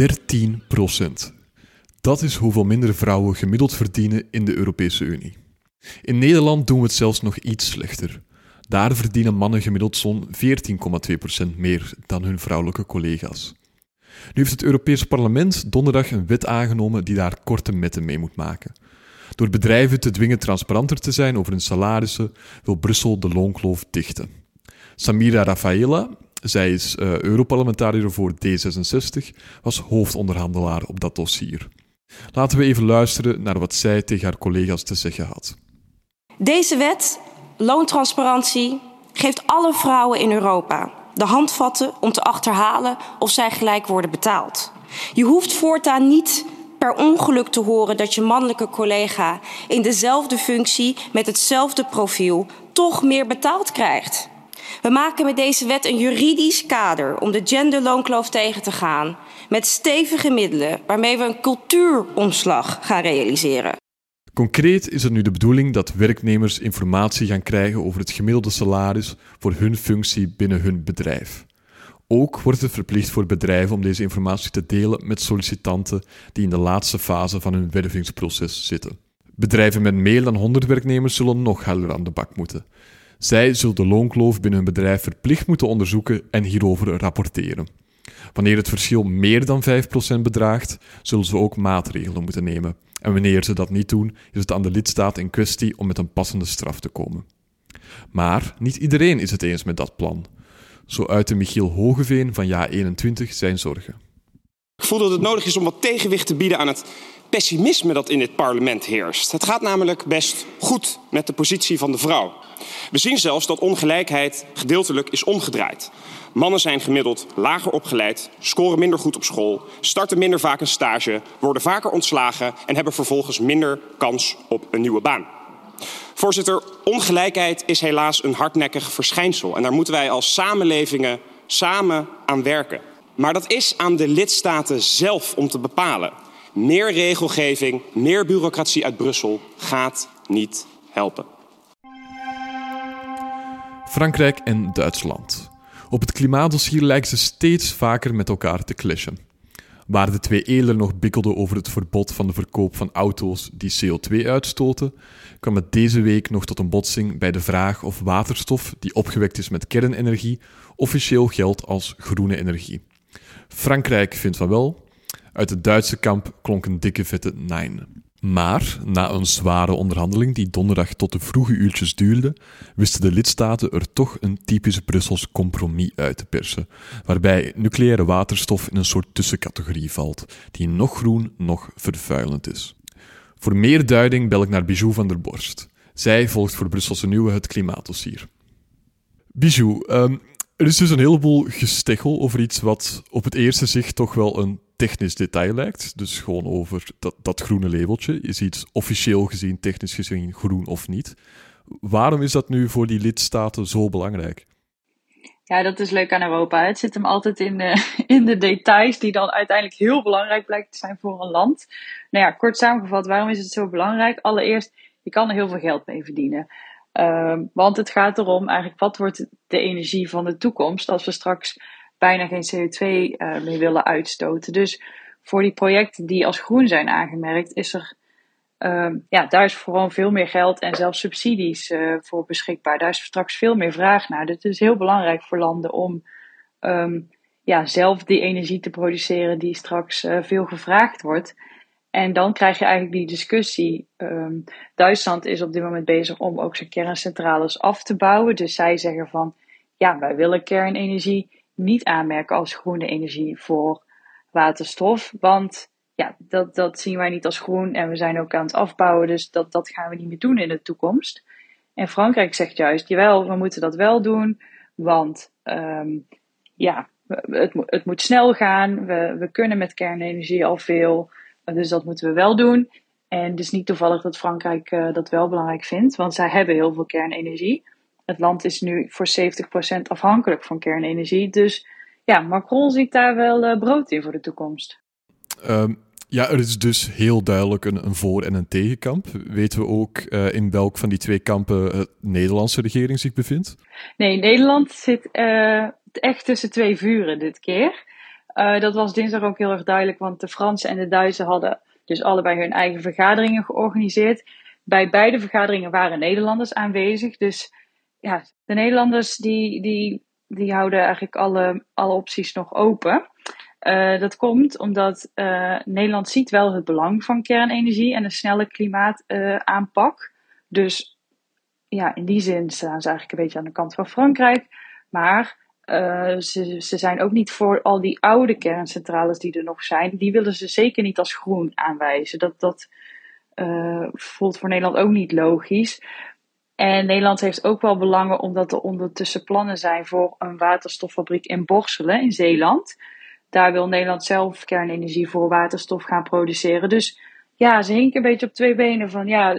13 procent. Dat is hoeveel minder vrouwen gemiddeld verdienen in de Europese Unie. In Nederland doen we het zelfs nog iets slechter. Daar verdienen mannen gemiddeld zo'n 14,2% meer dan hun vrouwelijke collega's. Nu heeft het Europees Parlement donderdag een wet aangenomen die daar korte metten mee moet maken. Door bedrijven te dwingen transparanter te zijn over hun salarissen, wil Brussel de loonkloof dichten. Samira Rafaela, zij is uh, Europarlementariër voor D66, was hoofdonderhandelaar op dat dossier. Laten we even luisteren naar wat zij tegen haar collega's te zeggen had. Deze wet, loontransparantie, geeft alle vrouwen in Europa de handvatten om te achterhalen of zij gelijk worden betaald. Je hoeft voortaan niet per ongeluk te horen dat je mannelijke collega in dezelfde functie met hetzelfde profiel toch meer betaald krijgt. We maken met deze wet een juridisch kader om de genderloonkloof tegen te gaan. Met stevige middelen waarmee we een cultuuromslag gaan realiseren. Concreet is het nu de bedoeling dat werknemers informatie gaan krijgen over het gemiddelde salaris voor hun functie binnen hun bedrijf. Ook wordt het verplicht voor bedrijven om deze informatie te delen met sollicitanten die in de laatste fase van hun wervingsproces zitten. Bedrijven met meer dan 100 werknemers zullen nog harder aan de bak moeten. Zij zullen de loonkloof binnen hun bedrijf verplicht moeten onderzoeken en hierover rapporteren. Wanneer het verschil meer dan 5% bedraagt, zullen ze ook maatregelen moeten nemen. En wanneer ze dat niet doen, is het aan de lidstaat in kwestie om met een passende straf te komen. Maar niet iedereen is het eens met dat plan. Zo uitte Michiel Hogeveen van JA21 zijn zorgen. Ik voel dat het nodig is om wat tegenwicht te bieden aan het pessimisme dat in dit parlement heerst. Het gaat namelijk best goed met de positie van de vrouw. We zien zelfs dat ongelijkheid gedeeltelijk is omgedraaid. Mannen zijn gemiddeld lager opgeleid, scoren minder goed op school, starten minder vaak een stage, worden vaker ontslagen en hebben vervolgens minder kans op een nieuwe baan. Voorzitter, ongelijkheid is helaas een hardnekkig verschijnsel en daar moeten wij als samenlevingen samen aan werken. Maar dat is aan de lidstaten zelf om te bepalen. Meer regelgeving, meer bureaucratie uit Brussel gaat niet helpen. Frankrijk en Duitsland. Op het klimaatdossier lijken ze steeds vaker met elkaar te clashen. Waar de twee eerder nog bikkelden over het verbod van de verkoop van auto's die CO2 uitstoten, kwam het deze week nog tot een botsing bij de vraag of waterstof die opgewekt is met kernenergie officieel geldt als groene energie. Frankrijk vindt van wel, uit het Duitse kamp klonk een dikke vette nein. Maar na een zware onderhandeling die donderdag tot de vroege uurtjes duurde, wisten de lidstaten er toch een typisch Brussels compromis uit te persen, waarbij nucleaire waterstof in een soort tussencategorie valt, die nog groen, nog vervuilend is. Voor meer duiding bel ik naar Bijou van der Borst. Zij volgt voor Brusselse Nieuwe het klimaatdossier. Bijou, um, er is dus een heleboel gesteggel over iets wat op het eerste zicht toch wel een technisch detail lijkt. Dus gewoon over dat, dat groene labeltje. Is iets officieel gezien, technisch gezien groen of niet? Waarom is dat nu voor die lidstaten zo belangrijk? Ja, dat is leuk aan Europa. Het zit hem altijd in de, in de details, die dan uiteindelijk heel belangrijk blijkt te zijn voor een land. Nou ja, kort samengevat, waarom is het zo belangrijk? Allereerst, je kan er heel veel geld mee verdienen. Um, want het gaat erom eigenlijk, wat wordt de energie van de toekomst als we straks bijna geen CO2 uh, eh, meer willen uitstoten. Dus voor die projecten die als groen zijn aangemerkt, is er uh, ja, daar is vooral veel meer geld en zelfs subsidies uh, voor beschikbaar. Daar is straks veel meer vraag naar. Dus het is heel belangrijk voor landen om um, ja, zelf die energie te produceren die straks uh, veel gevraagd wordt. En dan krijg je eigenlijk die discussie. Um, Duitsland is op dit moment bezig om ook zijn kerncentrales af te bouwen. Dus zij zeggen van ja, wij willen kernenergie niet aanmerken als groene energie voor waterstof. Want ja, dat, dat zien wij niet als groen en we zijn ook aan het afbouwen, dus dat, dat gaan we niet meer doen in de toekomst. En Frankrijk zegt juist, jawel, we moeten dat wel doen, want um, ja, het, het moet snel gaan. We, we kunnen met kernenergie al veel. Dus dat moeten we wel doen. En het is niet toevallig dat Frankrijk uh, dat wel belangrijk vindt, want zij hebben heel veel kernenergie. Het land is nu voor 70% afhankelijk van kernenergie. Dus ja, Macron ziet daar wel uh, brood in voor de toekomst. Um, ja, er is dus heel duidelijk een, een voor- en een tegenkamp. Weten we ook uh, in welk van die twee kampen de Nederlandse regering zich bevindt? Nee, Nederland zit echt tussen twee vuren dit keer. Dat was dinsdag ook heel erg duidelijk, want de Fransen en de Duitsers hadden dus allebei hun eigen vergaderingen georganiseerd. Bij beide vergaderingen waren Nederlanders aanwezig. Dus ja, de Nederlanders die, die, die houden eigenlijk alle, alle opties nog open. Uh, dat komt omdat uh, Nederland ziet wel het belang van kernenergie en een snelle klimaataanpak. Dus ja, in die zin staan ze eigenlijk een beetje aan de kant van Frankrijk. Maar uh, ze, ze zijn ook niet voor al die oude kerncentrales die er nog zijn. Die willen ze zeker niet als groen aanwijzen. Dat, dat uh, voelt voor Nederland ook niet logisch. En Nederland heeft ook wel belangen omdat er ondertussen plannen zijn voor een waterstoffabriek in Borselen in Zeeland. Daar wil Nederland zelf kernenergie voor waterstof gaan produceren. Dus ja, ze hinken een beetje op twee benen van ja,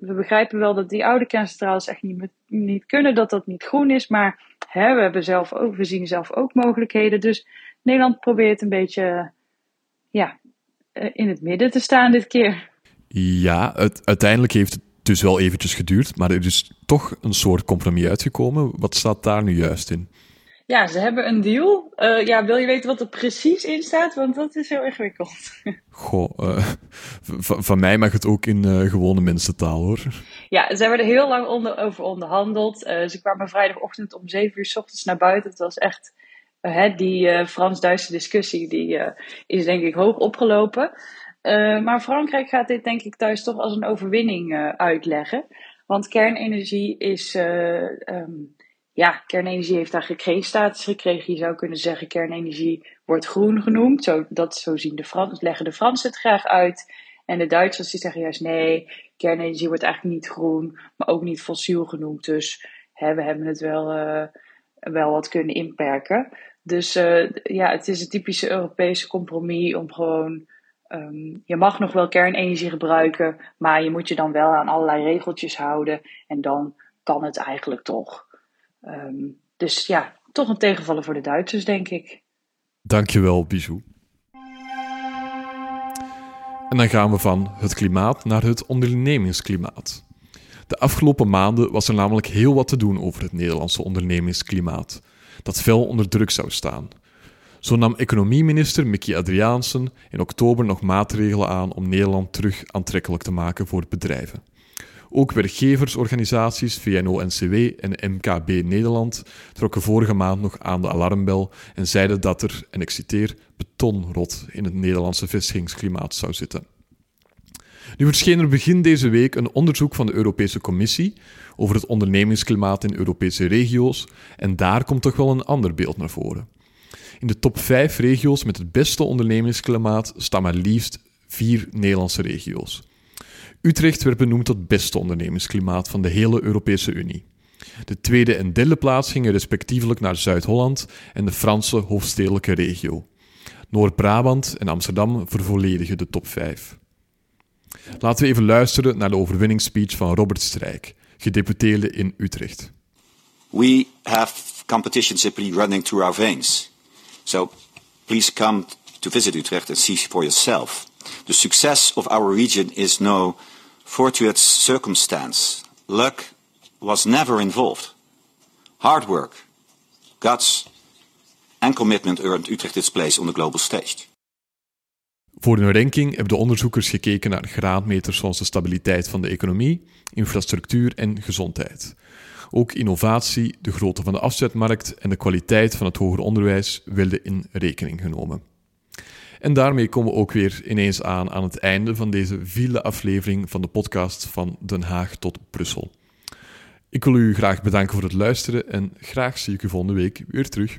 we begrijpen wel dat die oude kerncentrales echt niet, niet kunnen, dat dat niet groen is, maar hè, we, hebben zelf ook, we zien zelf ook mogelijkheden. Dus Nederland probeert een beetje ja, eh, in het midden te staan dit keer. Ja, het, uiteindelijk heeft het dus wel eventjes geduurd, maar er is toch een soort compromis uitgekomen. Wat staat daar nu juist in? Ja, ze hebben een deal. Uh, ja, wil je weten wat er precies in staat? Want dat is heel ingewikkeld. Goh, uh, van mij mag het ook in uh, gewone mensentaal hoor. Ja, ze hebben er heel lang onder, over onderhandeld. ze kwamen vrijdagochtend om 7 uur s ochtends naar buiten. Het was echt, hè, die Frans-Duitse discussie die, is denk ik hoog opgelopen. maar Frankrijk gaat dit denk ik thuis toch als een overwinning uitleggen. Want kernenergie is. Um, ja, kernenergie heeft daar status gekregen. Je zou kunnen zeggen, kernenergie wordt groen genoemd. Zo, dat, zo zien de Frans, leggen de Fransen het graag uit. En de Duitsers zeggen juist nee, kernenergie wordt eigenlijk niet groen, maar ook niet fossiel genoemd. Dus hè, we hebben het wel, uh, wel wat kunnen inperken. Dus uh, ja, het is een typische Europese compromis om gewoon. Um, je mag nog wel kernenergie gebruiken, maar je moet je dan wel aan allerlei regeltjes houden. En dan kan het eigenlijk toch. Um, dus ja, toch een tegenvallen voor de Duitsers, denk ik. Dankjewel, Bijou. En dan gaan we van het klimaat naar het ondernemingsklimaat. De afgelopen maanden was er namelijk heel wat te doen over het Nederlandse ondernemingsklimaat, dat fel onder druk zou staan. Zo nam economieminister Mickey Adriaansen in oktober nog maatregelen aan om Nederland terug aantrekkelijk te maken voor bedrijven. Ook werkgeversorganisaties VNO-NCW en MKB Nederland trokken vorige maand nog aan de alarmbel en zeiden dat er, en ik citeer, betonrot in het Nederlandse vestigingsklimaat zou zitten. Nu verscheen er begin deze week een onderzoek van de Europese Commissie over het ondernemingsklimaat in Europese regio's en daar komt toch wel een ander beeld naar voren. In de top 5 regio's met het beste ondernemingsklimaat staan maar liefst vier Nederlandse regio's. Utrecht werd benoemd tot beste ondernemingsklimaat van de hele Europese Unie. De tweede en derde plaats gingen respectievelijk naar Zuid-Holland en de Franse hoofdstedelijke regio. Noord-Brabant en Amsterdam vervolledigen de top 5. Laten we even luisteren naar de overwinningsspeech van Robert Strijk, gedeputeerde in Utrecht. We have competition simply running through our veins. So please come to visit Utrecht and see for yourself. The success of our region is no fortuitous circumstance. Luck was never involved. Hard work, guts, and commitment earned Utrecht its place on the global stage. Voor hun ranking hebben de onderzoekers gekeken naar graadmeters zoals de stabiliteit van de economie, infrastructuur en gezondheid. Ook innovatie, de grootte van de afzetmarkt en de kwaliteit van het hoger onderwijs werden in rekening genomen. En daarmee komen we ook weer ineens aan aan het einde van deze vierde aflevering van de podcast van Den Haag tot Brussel. Ik wil u graag bedanken voor het luisteren en graag zie ik u volgende week weer terug.